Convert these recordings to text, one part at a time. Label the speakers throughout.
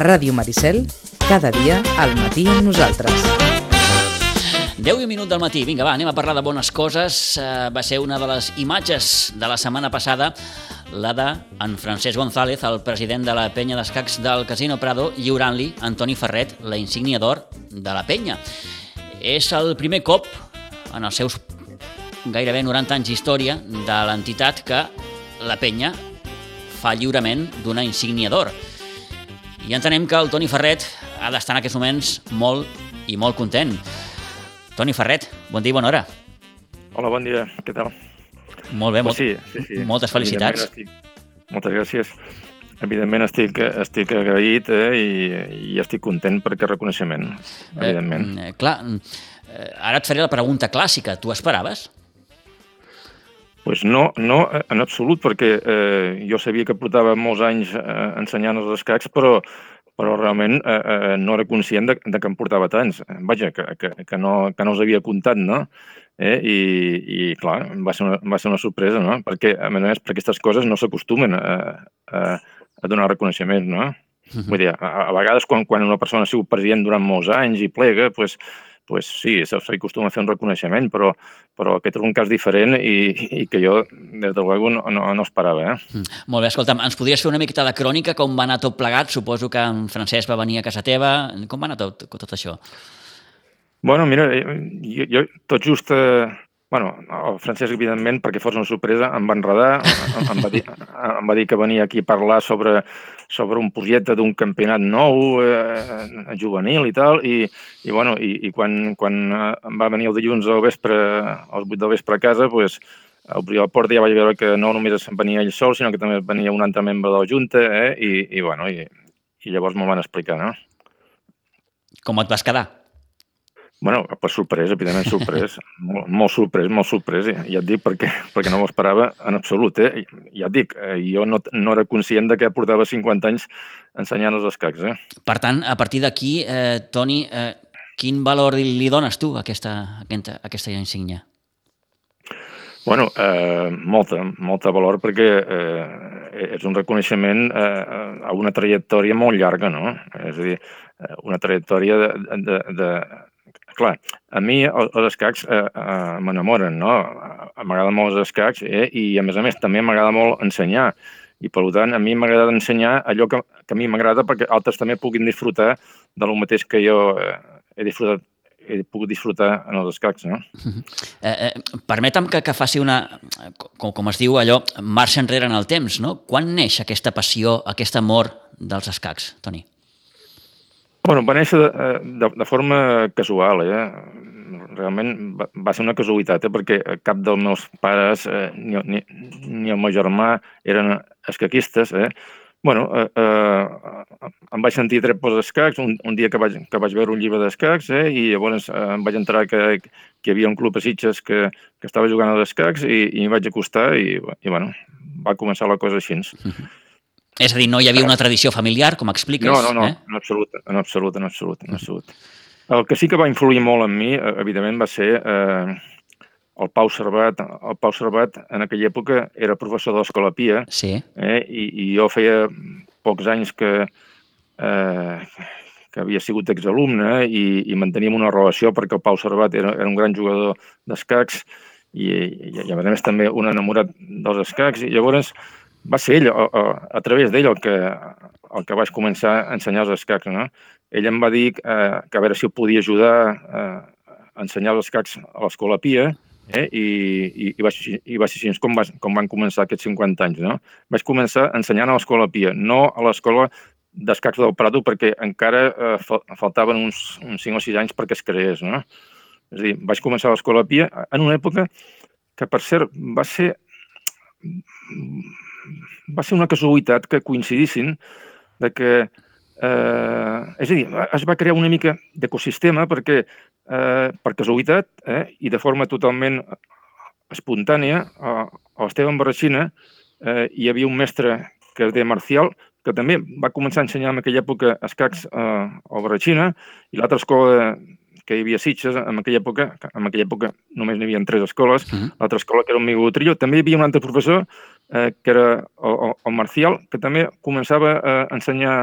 Speaker 1: Ràdio Maricel, cada dia al matí amb nosaltres.
Speaker 2: 10 i minut del matí. Vinga, va, anem a parlar de bones coses. Uh, va ser una de les imatges de la setmana passada, la de en Francesc González, el president de la penya d'escacs del Casino Prado, lliurant-li a Antoni Ferret la insígnia d'or de la penya. És el primer cop en els seus gairebé 90 anys d'història de l'entitat que la penya fa lliurament d'una insígnia d'or. I entenem que el Toni Ferret ha d'estar en aquests moments molt i molt content. Toni Ferret, bon dia i bona hora.
Speaker 3: Hola, bon dia, què tal?
Speaker 2: Molt bé,
Speaker 3: Pues
Speaker 2: molt,
Speaker 3: sí, sí, sí.
Speaker 2: moltes felicitats.
Speaker 3: Estic... Moltes gràcies. Evidentment estic, estic agraït eh, i, i estic content per aquest reconeixement, evidentment.
Speaker 2: Eh, clar, eh, ara et faré la pregunta clàssica. Tu esperaves?
Speaker 3: Pues no, no en absolut, perquè eh, jo sabia que portava molts anys eh, ensenyant els escacs, però, però realment eh, eh, no era conscient de, de que em portava tants. Vaja, que, que, que, no, que no els havia comptat, no? Eh? I, I, clar, va ser, una, va ser una sorpresa, no? Perquè, a més a més, per aquestes coses no s'acostumen a, a, a donar reconeixement, no?
Speaker 2: Mhm.
Speaker 3: Vull dir, a, a vegades quan, quan una persona ha sigut president durant molts anys i plega, doncs, pues sí, s'acostuma a fer un reconeixement, però, però aquest era un cas diferent i, i que jo, des de luego, no, no, no esperava. Eh?
Speaker 2: Mm. Molt bé, escolta'm, ens podries fer una miqueta de crònica com va anar tot plegat? Suposo que en Francesc va venir a casa teva. Com va anar tot, tot això?
Speaker 3: Bueno, mira, jo, jo tot just... Eh, bueno, el Francesc, evidentment, perquè fos una sorpresa, em va enredar, em, va dir, em va dir que venia aquí a parlar sobre, sobre un projecte d'un campionat nou, eh, juvenil i tal, i, i, bueno, i, i quan, quan eh, em va venir el dilluns al vespre, als 8 del vespre a casa, pues, al porta ja vaig veure que no només venia ell sol, sinó que també venia un altre membre de la Junta, eh, i, i, bueno, i, i llavors m'ho van explicar, no?
Speaker 2: Com et vas quedar?
Speaker 3: Bueno, pues sorprès, evidentment sorprès, molt, molt sorprès, molt sorprès, ja, ja et dic perquè, perquè no m'ho esperava en absolut, eh? Ja et dic, eh, jo no, no era conscient de que portava 50 anys ensenyant els escacs, eh?
Speaker 2: Per tant, a partir d'aquí, eh, Toni, eh, quin valor li, li dones tu a aquesta, a aquesta, a aquesta insígnia?
Speaker 3: Bueno, eh, molta, molta valor perquè eh, és un reconeixement eh, a una trajectòria molt llarga, no? És a dir, una trajectòria de, de, de, clar, a mi els escacs eh, eh, m'enamoren, no? M'agraden molt els escacs eh? i, a més a més, també m'agrada molt ensenyar. I, per tant, a mi m'agrada ensenyar allò que, que a mi m'agrada perquè altres també puguin disfrutar de lo mateix que jo eh, he disfrutat he pogut disfrutar en els escacs, no?
Speaker 2: Eh, eh, permetem que, que faci una, com, com es diu allò, marxa enrere en el temps, no? Quan neix aquesta passió, aquest amor dels escacs, Toni?
Speaker 3: Bueno, va néixer de, de, de forma casual, eh? Realment va, va ser una casualitat, eh? perquè cap dels meus pares eh, ni, ni, ni el meu germà eren escaquistes, eh? bueno, eh, eh, em vaig sentir tret pels escacs un, un dia que vaig, que vaig veure un llibre d'escacs eh, i llavors eh, em vaig entrar que, que hi havia un club a Sitges que, que estava jugant als escacs i, i m'hi vaig acostar i, i bueno, va començar la cosa així.
Speaker 2: És a dir, no hi havia una tradició familiar, com expliques?
Speaker 3: No, no, no,
Speaker 2: eh?
Speaker 3: en absolut, en absolut, en absolut, en absolut. El que sí que va influir molt en mi, evidentment, va ser eh, el Pau Servat. El Pau Servat, en aquella època, era professor de l'Escola Pia,
Speaker 2: sí.
Speaker 3: eh, i, i jo feia pocs anys que, eh, que havia sigut exalumne i, i manteníem una relació perquè el Pau Servat era, era un gran jugador d'escacs i, i, i, a més també un enamorat dels escacs. I llavors va ser ell, a, a, a través d'ell, el, que, el que vaig començar a ensenyar els escacs. No? Ell em va dir eh, que a veure si el podia ajudar eh, a ensenyar els escacs a l'escola Pia, eh? I, i, i, va ser, i va ser així com, va, com van començar aquests 50 anys. No? Vaig començar ensenyant a l'escola Pia, no a l'escola d'escacs del Prado, perquè encara eh, faltaven uns, uns 5 o 6 anys perquè es creés. No? És a dir, vaig començar a l'escola Pia en una època que, per cert, va ser va ser una casualitat que coincidissin de que, eh, és a dir, es va crear una mica d'ecosistema perquè, eh, per casualitat eh, i de forma totalment espontània, a, a l'Esteban Barraixina eh, hi havia un mestre que es deia Marcial, que també va començar a ensenyar en aquella època escacs eh, a Barraixina i l'altra escola que hi havia a Sitges en aquella època, en aquella època només n'hi havia tres escoles, uh -huh. l'altra escola que era un Migo Trillo, també hi havia un altre professor eh, que era el, el Marcial, que també començava a ensenyar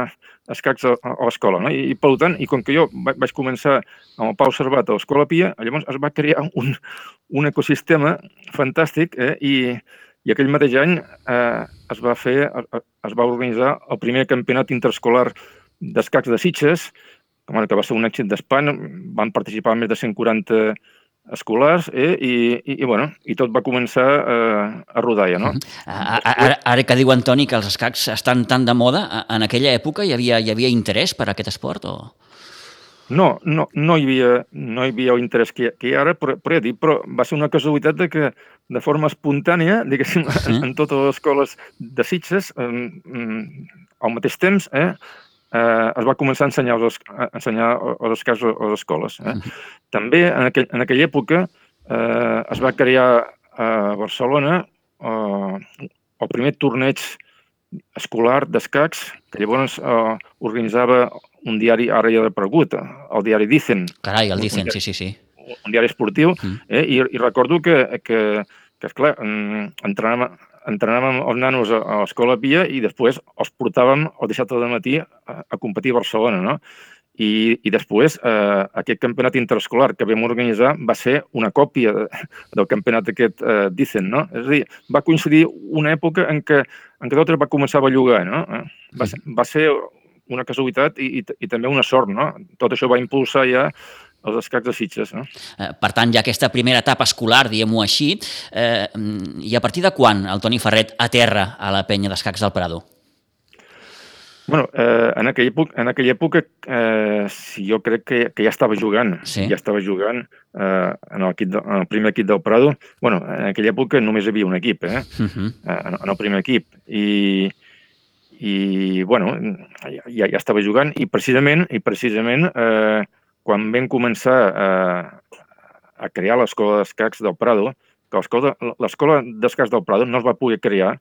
Speaker 3: escacs a, a l'escola. No? I, I, per tant, i com que jo vaig començar amb el Pau Servat a l'Escola Pia, llavors es va crear un, un ecosistema fantàstic eh? I, i aquell mateix any eh, es va fer, es va organitzar el primer campionat interescolar d'escacs de Sitges, que va ser un èxit d'espant, van participar més de 140 escolars eh? I, i, i, bueno, i tot va començar eh, a rodar ja, no?
Speaker 2: Ara, ara que diu Antoni que els escacs estan tan de moda, en aquella època hi havia, hi havia interès per a aquest esport o...?
Speaker 3: No, no, no, hi havia, no hi havia interès que, que hi ha ara, però, però, ja dic, però va ser una casualitat de que de forma espontània, diguéssim, en, en totes les escoles de Sitges, eh, al mateix temps, eh, eh, es va començar a ensenyar els, a ensenyar els escars a les escoles. Eh? Mm. També en, aquell, en aquella època eh, es va crear a Barcelona eh, el primer torneig escolar d'escacs que llavors eh, organitzava un diari ara ja depregut, el diari Dicen.
Speaker 2: Carai, el Dicen, sí, sí, sí.
Speaker 3: Un diari esportiu, mm. eh? I, i recordo que, que, que esclar, entrenàvem, entrenàvem els nanos a, a l'escola Pia i després els portàvem el dissabte de matí a, a competir a Barcelona, no? I, i després eh, aquest campionat interescolar que vam organitzar va ser una còpia de, del campionat aquest eh, Dicen, no? És a dir, va coincidir una època en què, en què tot va començar a bellugar, no? Eh, va, va ser una casualitat i, i, i també una sort, no? Tot això va impulsar ja els escacs de Sitges. No?
Speaker 2: Eh, per tant, ja aquesta primera etapa escolar, diguem-ho així, eh, i a partir de quan el Toni Ferret aterra a la penya d'escacs del Prado?
Speaker 3: Bueno, eh, en aquella època, en aquella època eh, jo crec que, que ja estava jugant, sí. ja estava jugant eh, en, el equip de, en el primer equip del Prado. bueno, en aquella època només hi havia un equip, eh, uh -huh. en, en el primer equip. I, i bueno, ja, ja estava jugant i precisament, i precisament eh, quan vam començar a, a crear l'escola d'escacs del Prado, que l'escola d'escacs del Prado no es va poder crear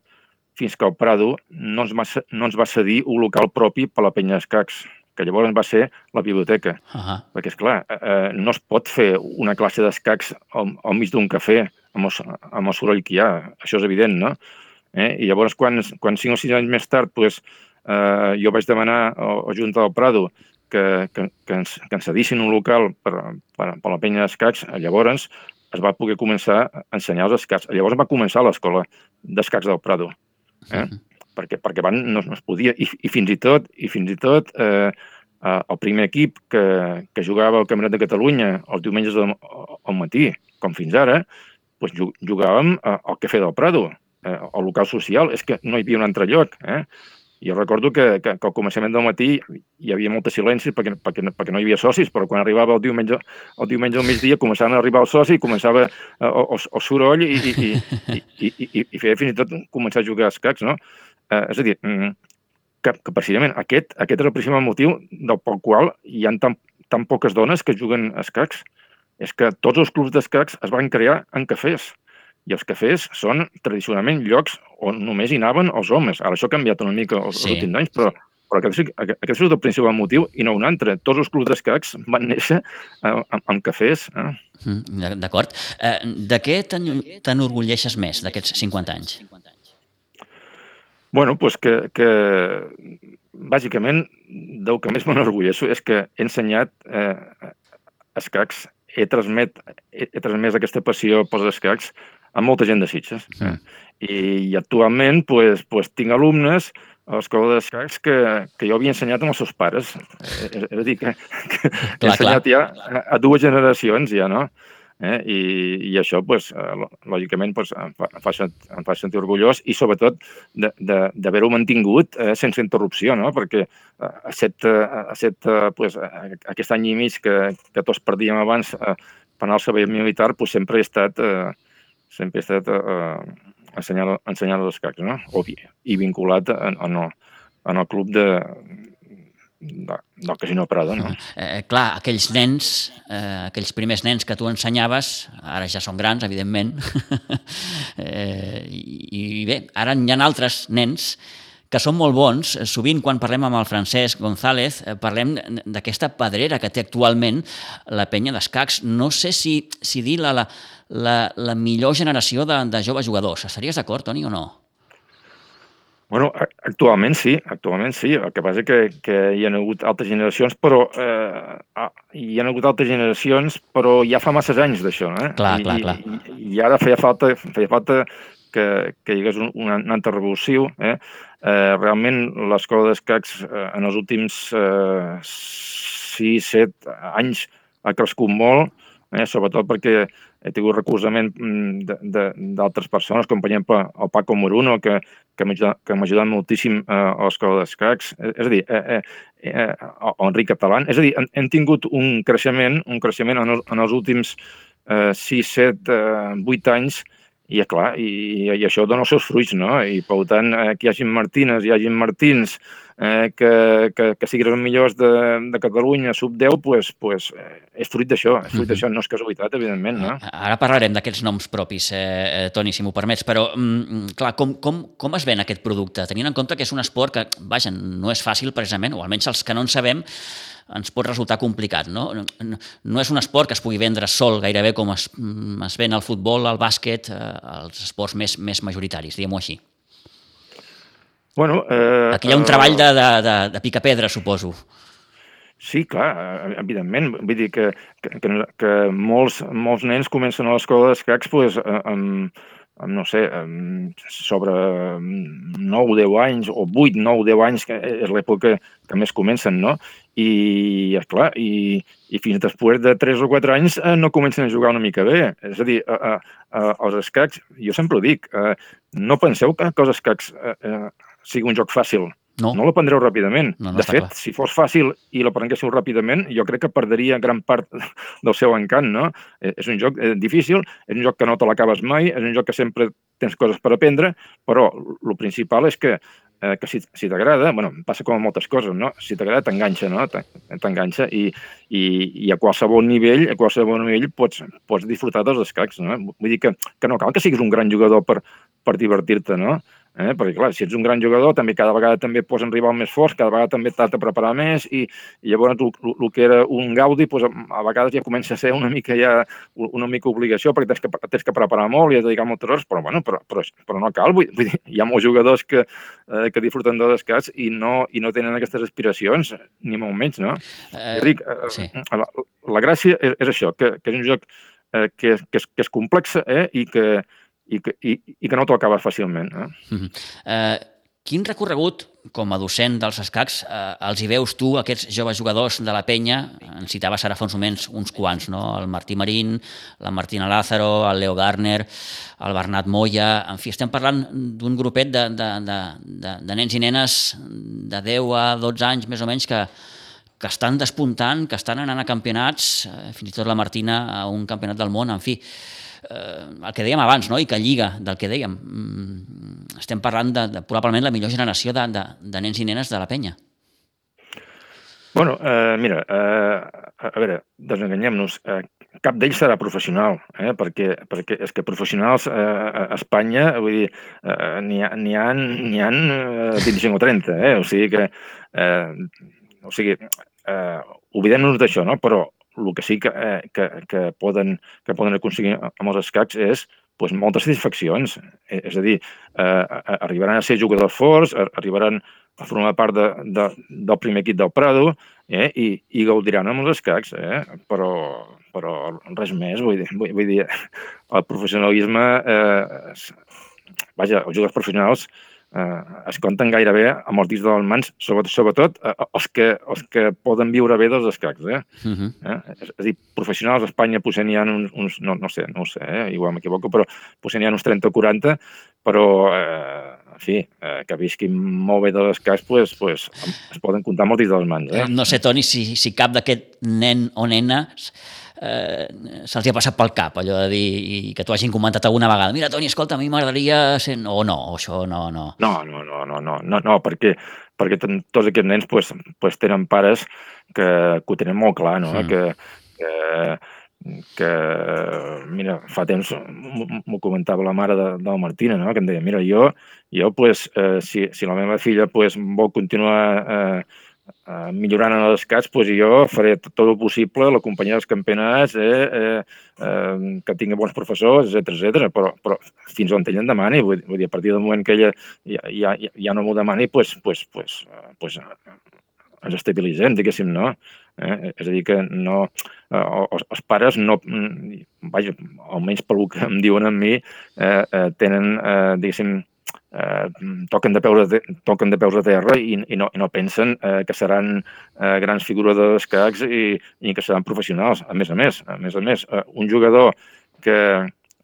Speaker 3: fins que el Prado no ens, va, no ens va cedir un local propi per la penya d'escacs, que llavors va ser la biblioteca. Uh -huh. Perquè, és clar, eh, eh, no es pot fer una classe d'escacs al, al mig d'un cafè amb el, amb el soroll que hi ha. Això és evident, no? Eh? I llavors, quan, quan cinc o sis anys més tard, pues, eh, jo vaig demanar a, a Junta del Prado que, que, que, ens, que ens cedissin un local per, per, per la penya d'escacs, llavors es va poder començar a ensenyar els escacs. Llavors va començar l'escola d'escacs del Prado eh? -huh. perquè, perquè van, no, no es podia, i, i fins i tot, i fins i tot eh, el primer equip que, que jugava al Campionat de Catalunya els diumenges al, al matí, com fins ara, doncs jugàvem al Cafè del Prado, eh, al local social, és que no hi havia un altre lloc. Eh? Jo recordo que, que, que al començament del matí hi havia molta silenci perquè, perquè, perquè no hi havia socis, però quan arribava el diumenge, el diumenge al migdia començaven a arribar els socis, començava eh, el, el, el soroll i, i, i, i, i, i feia fins i tot començar a jugar a escacs, no? Eh, és a dir, mm, que, que precisament aquest, aquest és el principal motiu del pel qual hi ha tan, tan poques dones que juguen a escacs. És que tots els clubs d'escacs es van crear en cafès i els cafès són tradicionalment llocs on només hi anaven els homes. Ara això ha canviat una mica els sí. últims anys, però, però aquest, aquest és el principal motiu i no un altre. Tots els clubs d'escacs van néixer eh, amb, amb cafès. Eh?
Speaker 2: Mm, D'acord. Eh, de què t'enorgulleixes més d'aquests 50 anys?
Speaker 3: Bueno, pues que, que bàsicament del que més m'enorgulleixo és que he ensenyat eh, escacs, he, transmet, he, he transmès aquesta passió pels escacs amb molta gent de Sitges. Sí. I, I actualment pues, pues, tinc alumnes a l'escola d'escacs que, que jo havia ensenyat amb els seus pares. És, és a dir, que, que clar, he ensenyat clar. ja a, a dues generacions ja, no? Eh? I, I això, pues, lògicament, pues, em, fa, em, fa, em fa sentir orgullós i, sobretot, d'haver-ho mantingut eh, sense interrupció, no? perquè a set, a set pues, aquest any i mig que, que tots perdíem abans eh, per anar al servei militar, pues, sempre he estat eh, sempre he estat eh, ensenyant, ensenyant els escacs, no? O, i vinculat en, en, el, en el club de, de, del Casino Prada, no?
Speaker 2: Eh, clar, aquells nens, eh, aquells primers nens que tu ensenyaves, ara ja són grans, evidentment, eh, i, i bé, ara hi ha altres nens que són molt bons. Sovint, quan parlem amb el Francesc González, eh, parlem d'aquesta pedrera que té actualment la penya d'escacs. No sé si, si dir la, la, la, la millor generació de, de joves jugadors. Estaries d'acord, Toni, o no?
Speaker 3: Bueno, actualment sí, actualment sí. El que passa que, que hi ha hagut altres generacions, però eh, ah, hi ha hagut altres generacions, però ja fa masses anys d'això, eh?
Speaker 2: Clar,
Speaker 3: I,
Speaker 2: clar, clar.
Speaker 3: I, I ara feia falta, feia falta que, que hi hagués un, un, un altre revulsiu. Eh? Eh, realment l'escola d'escacs eh, en els últims eh, 6-7 anys ha crescut molt, eh? sobretot perquè he tingut recolzament mm, d'altres persones, com per exemple el Paco Moruno, que, que m'ha ajudat, ajudat moltíssim eh, a l'escola d'escacs, eh, és a dir, eh, eh, eh, Enric Catalán. És a dir, hem, hem tingut un creixement, un creixement en, el, en els últims eh, 6, 7, eh, 8 anys i, clar, i, i això dona els seus fruits, no? I, per tant, eh, que hi hagi Martines, hi hagi Martins, eh, que, que, que siguin els millors de, de Catalunya, sub-10, pues, pues, eh, és fruit d'això, és fruit mhm. d'això, no és casualitat, evidentment, no?
Speaker 2: Ara parlarem d'aquests noms propis, eh, eh, Toni, si m'ho permets, però, mm, clar, com, com, com es ven aquest producte? Tenint en compte que és un esport que, vaja, no és fàcil, precisament, o almenys els que no en sabem, ens pot resultar complicat. No? No, no és un esport que es pugui vendre sol gairebé com es, mm, es ven el futbol, el bàsquet, eh, els esports més, més majoritaris, diguem-ho així.
Speaker 3: Bueno,
Speaker 2: eh, Aquí hi ha un treball de, de, de, de pica-pedra, suposo.
Speaker 3: Sí, clar, evidentment. Vull dir que, que, que molts, molts nens comencen a l'escola d'escacs pues, amb, no sé, sobre 9 o 10 anys, o 8, 9, 10 anys, que és l'època que més comencen, no? I, esclar, i, i fins després de 3 o 4 anys eh, no comencen a jugar una mica bé. És a dir, a, a, a, els escacs, jo sempre ho dic, eh, no penseu que, que els escacs eh, eh, sigui un joc fàcil. No, no l'aprendreu ràpidament. No, no de fet, clar. si fos fàcil i l'aprenguéssiu ràpidament, jo crec que perdria gran part del seu encant, no? Eh, és un joc eh, difícil, és un joc que no te l'acabes mai, és un joc que sempre tens coses per aprendre, però el principal és que eh, que si, si t'agrada, bueno, passa com a moltes coses, no? Si t'agrada, t'enganxa, no? T'enganxa i, i, i a qualsevol nivell, a qualsevol nivell pots, pots disfrutar dels escacs, no? Vull dir que, que no cal que siguis un gran jugador per, per divertir-te, no? Eh? Perquè, clar, si ets un gran jugador, també cada vegada també posen rival més forts, cada vegada també t'has de preparar més i, i llavors el que era un gaudi, doncs, a vegades ja comença a ser una mica ja una mica obligació perquè tens que, tens que preparar molt i has de dedicar moltes hores, però, bueno, però, però, però no cal. Vull, vull dir, hi ha molts jugadors que, eh, que disfruten de descans i no, i no tenen aquestes aspiracions, ni molt menys, no? Eh, Ric, eh, sí. la, la gràcia és, és això, que, que és un joc eh, que, que, és, que és complex eh, i que, i que, i, i que no t'ho acabes fàcilment. Eh? Uh -huh.
Speaker 2: uh, quin recorregut, com a docent dels escacs, eh, els hi veus tu, aquests joves jugadors de la penya? En citaves ara fa uns moments uns quants, no? El Martí Marín, la Martina Lázaro, el Leo Garner, el Bernat Moya... En fi, estem parlant d'un grupet de, de, de, de, de nens i nenes de 10 a 12 anys, més o menys, que, que estan despuntant, que estan anant a campionats, eh, fins i tot la Martina a un campionat del món, en fi el que dèiem abans, no? i que lliga del que dèiem. Mm, estem parlant de, de probablement la millor generació de, de, de nens i nenes de la penya.
Speaker 3: Bueno, eh, mira, eh, a veure, desenganyem-nos. Eh, cap d'ells serà professional, eh? perquè, perquè és que professionals eh, a Espanya, vull dir, eh, n'hi ha, ha, ha 25 o 30, eh? o sigui que, eh, o sigui, eh, oblidem-nos d'això, no? però el que sí que, eh, que, que, poden, que poden aconseguir amb els escacs és pues, moltes satisfaccions. Eh, és a dir, eh, arribaran a ser jugadors forts, arribaran a formar part de, de, del primer equip del Prado eh, i, i gaudiran amb els escacs, eh, però, però res més. Vull dir, vull, vull dir el professionalisme... Eh, vaja, els jugadors professionals eh, es compten gairebé amb els dits de les mans, sobretot, sobretot eh, els, que, els que poden viure bé dels escacs. Eh? Uh -huh. eh? És, és a dir, professionals a Espanya potser n'hi ha uns, uns no, no sé, no sé, eh? igual m'equivoco, però potser n'hi ha uns 30 o 40, però eh, en fi, eh, que visquin molt bé dels escacs, pues, pues, es poden comptar amb els dits de les mans. Eh?
Speaker 2: No sé, Toni, si, si cap d'aquest nen o nena eh, se'ls ha passat pel cap, allò de dir, i que t'ho hagin comentat alguna vegada. Mira, Toni, escolta, a mi m'agradaria ser... O no, o això no, no.
Speaker 3: No, no, no, no, no, no, no perquè, perquè tots aquests nens pues, pues, tenen pares que, que ho tenen molt clar, no? Mm. Que, que, que, mira, fa temps m'ho comentava la mare de, de la Martina, no? que em deia, mira, jo, jo pues, eh, si, si la meva filla pues, vol continuar eh, eh, millorant en els escats, pues jo faré tot, el possible, la companyia dels campionats, eh, eh, eh, que tingui bons professors, etc etc. Però, però fins on ella em demani, vull, vull dir, a partir del moment que ella ja, ja, ja no m'ho demani, pues, pues, pues, pues, ens estabilitzem, diguéssim, no? Eh? És a dir, que no, eh, els, els pares no, vaja, almenys pel que em diuen a mi, eh, eh, tenen, eh, diguéssim, eh, toquen, de peus a, toquen de peus a terra i, i, no, i no pensen eh, que seran eh, grans figures d'escacs i, i que seran professionals. A més a més, a més a més, eh, un jugador que...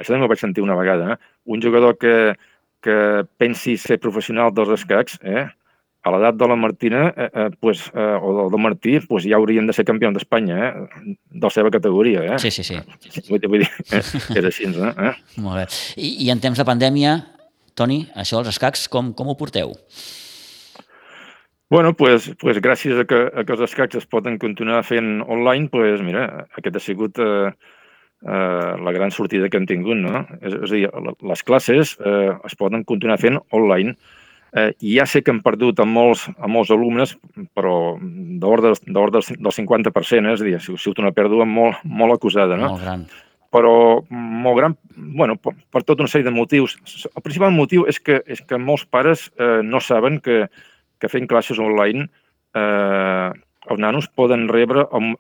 Speaker 3: Això també ho vaig sentir una vegada, eh? Un jugador que, que pensi ser professional dels escacs, eh? a l'edat de la Martina eh, eh, pues, eh, o del Martí pues, ja haurien de ser campions d'Espanya, eh? de la seva categoria. Eh?
Speaker 2: Sí, sí, sí.
Speaker 3: Vull vull dir eh? és així. Eh?
Speaker 2: Molt bé. I, I en temps de pandèmia, Toni, això dels escacs, com, com ho porteu?
Speaker 3: Bueno, pues, pues gràcies a que, a que els escacs es poden continuar fent online, pues, mira, aquest ha sigut eh, eh, la gran sortida que hem tingut. No? És, és a dir, les classes eh, es poden continuar fent online. Eh, ja sé que hem perdut a molts, a molts alumnes, però d'ordre del 50%, eh? és a dir, ha sigut una pèrdua molt, molt acusada. No?
Speaker 2: Molt gran
Speaker 3: però molt gran, bueno, per, per tota una sèrie de motius. El principal motiu és que, és que molts pares eh, no saben que, que fent classes online eh, els nanos poden rebre el,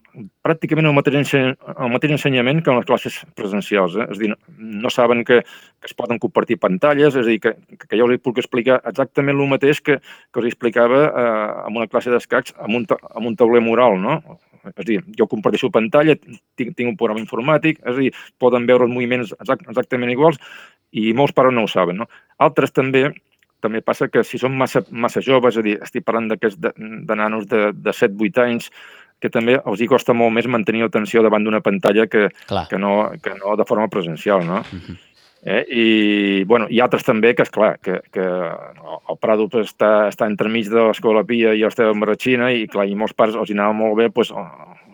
Speaker 3: pràcticament el mateix, el mateix ensenyament que en les classes presencials. Eh? És a dir, no, saben que, que es poden compartir pantalles, és a dir, que, que jo els puc explicar exactament el mateix que, que us explicava eh, en una classe d'escacs amb, un, amb un tauler moral, no? És a dir, jo comparteixo pantalla, tinc, tinc un programa informàtic, és a dir, poden veure els moviments exact, exactament iguals i molts pares no ho saben. No? Altres també també passa que si són massa, massa joves, és a dir, estic parlant de, de nanos de, de 7-8 anys, que també els hi costa molt més mantenir atenció davant d'una pantalla que, que, no, que no de forma presencial, no? Uh -huh. Eh? I, bueno, hi ha altres també que, és clar que, que el Prado pues, està, està entremig de l'Escola Pia i l'Esteve Marratxina i, clar, i molts pares els anava molt bé pues,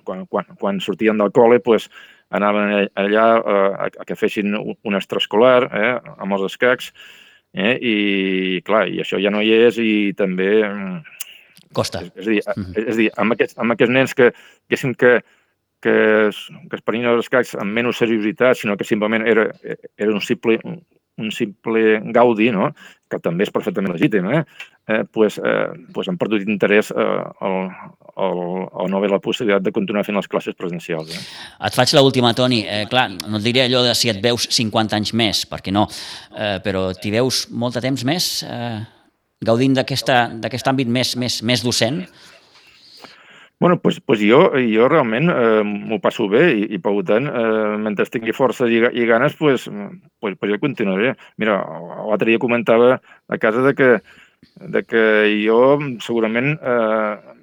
Speaker 3: quan, quan, quan sortien del col·le pues, anaven allà eh, a, que fessin un extraescolar eh, amb els escacs eh, i, clar, i això ja no hi és i també... Mm,
Speaker 2: Costa.
Speaker 3: És, és, a dir, és a dir amb, aquests, amb aquests nens que, que, que que es, que es prenien els escacs amb menys seriositat, sinó que simplement era, era un simple, un simple gaudi, no? que també és perfectament legítim, eh? eh pues, eh, pues han perdut interès eh, al, al, al no haver la possibilitat de continuar fent les classes presencials. Eh?
Speaker 2: Et faig l'última, Toni. Eh, clar, no et diré allò de si et veus 50 anys més, perquè no, eh, però t'hi veus molt de temps més eh, gaudint d'aquest àmbit més, més, més docent?
Speaker 3: Bueno, pues, pues jo, jo realment eh, m'ho passo bé i, i per tant, eh, mentre tingui força i, i ganes, pues, pues, pues jo continuaré. Mira, l'altre dia comentava a casa de que, de que jo segurament eh,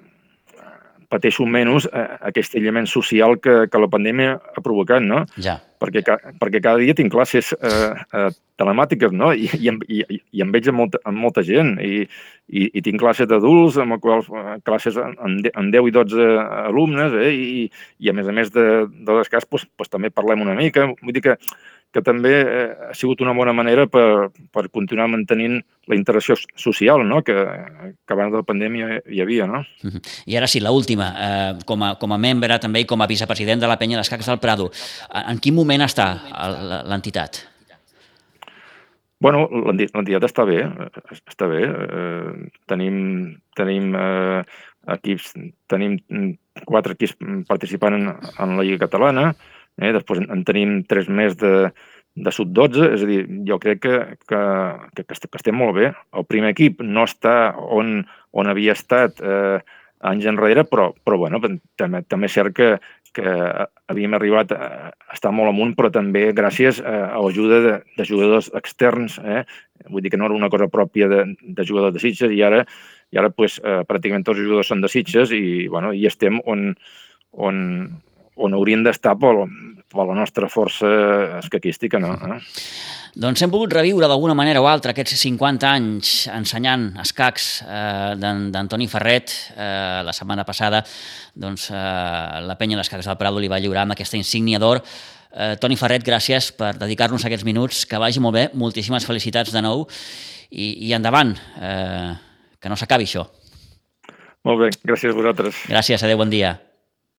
Speaker 3: pateixo menys eh, aquest aïllament social que, que la pandèmia ha provocat, no?
Speaker 2: Ja.
Speaker 3: Perquè, perquè cada dia tinc classes eh, eh, telemàtiques, no? I, i, i, i em veig amb molta, amb molta gent. I, i, i tinc classes d'adults, amb quals eh, classes amb, amb 10 i 12 alumnes, eh? I, i a més a més de, de les cases, pues, pues, també parlem una mica. Vull dir que que també eh, ha sigut una bona manera per, per continuar mantenint la interacció social no? que, que abans de la pandèmia hi havia. No?
Speaker 2: I ara sí, l'última, eh, com, a, com a membre també i com a vicepresident de la penya d'escacs del Prado, en quin moment està l'entitat?
Speaker 3: Bueno, l'entitat està bé, està bé. Eh, tenim tenim eh, equips, tenim quatre equips participant en, en la Lliga Catalana, Eh? Després en tenim tres més de, de sub-12, és a dir, jo crec que, que, que, que estem molt bé. El primer equip no està on, on havia estat eh, anys enrere, però, però bueno, també, també és cert que, que havíem arribat a estar molt amunt, però també gràcies a l'ajuda de, de jugadors externs. Eh? Vull dir que no era una cosa pròpia de, de jugadors de Sitges i ara, i ara pues, eh, pràcticament tots els jugadors són de Sitges i, bueno, i estem on, on, on haurien d'estar per, per la nostra força escaquística, no? Eh?
Speaker 2: Doncs hem pogut reviure d'alguna manera o altra aquests 50 anys ensenyant escacs eh, d'Antoni Ferret. Eh, la setmana passada doncs, eh, la penya d'escacs del Prado li va lliurar amb aquesta insígnia d'or. Eh, Toni Ferret, gràcies per dedicar-nos aquests minuts. Que vagi molt bé, moltíssimes felicitats de nou i, i endavant, eh, que no s'acabi això.
Speaker 3: Molt bé, gràcies a vosaltres.
Speaker 2: Gràcies, adeu, bon dia.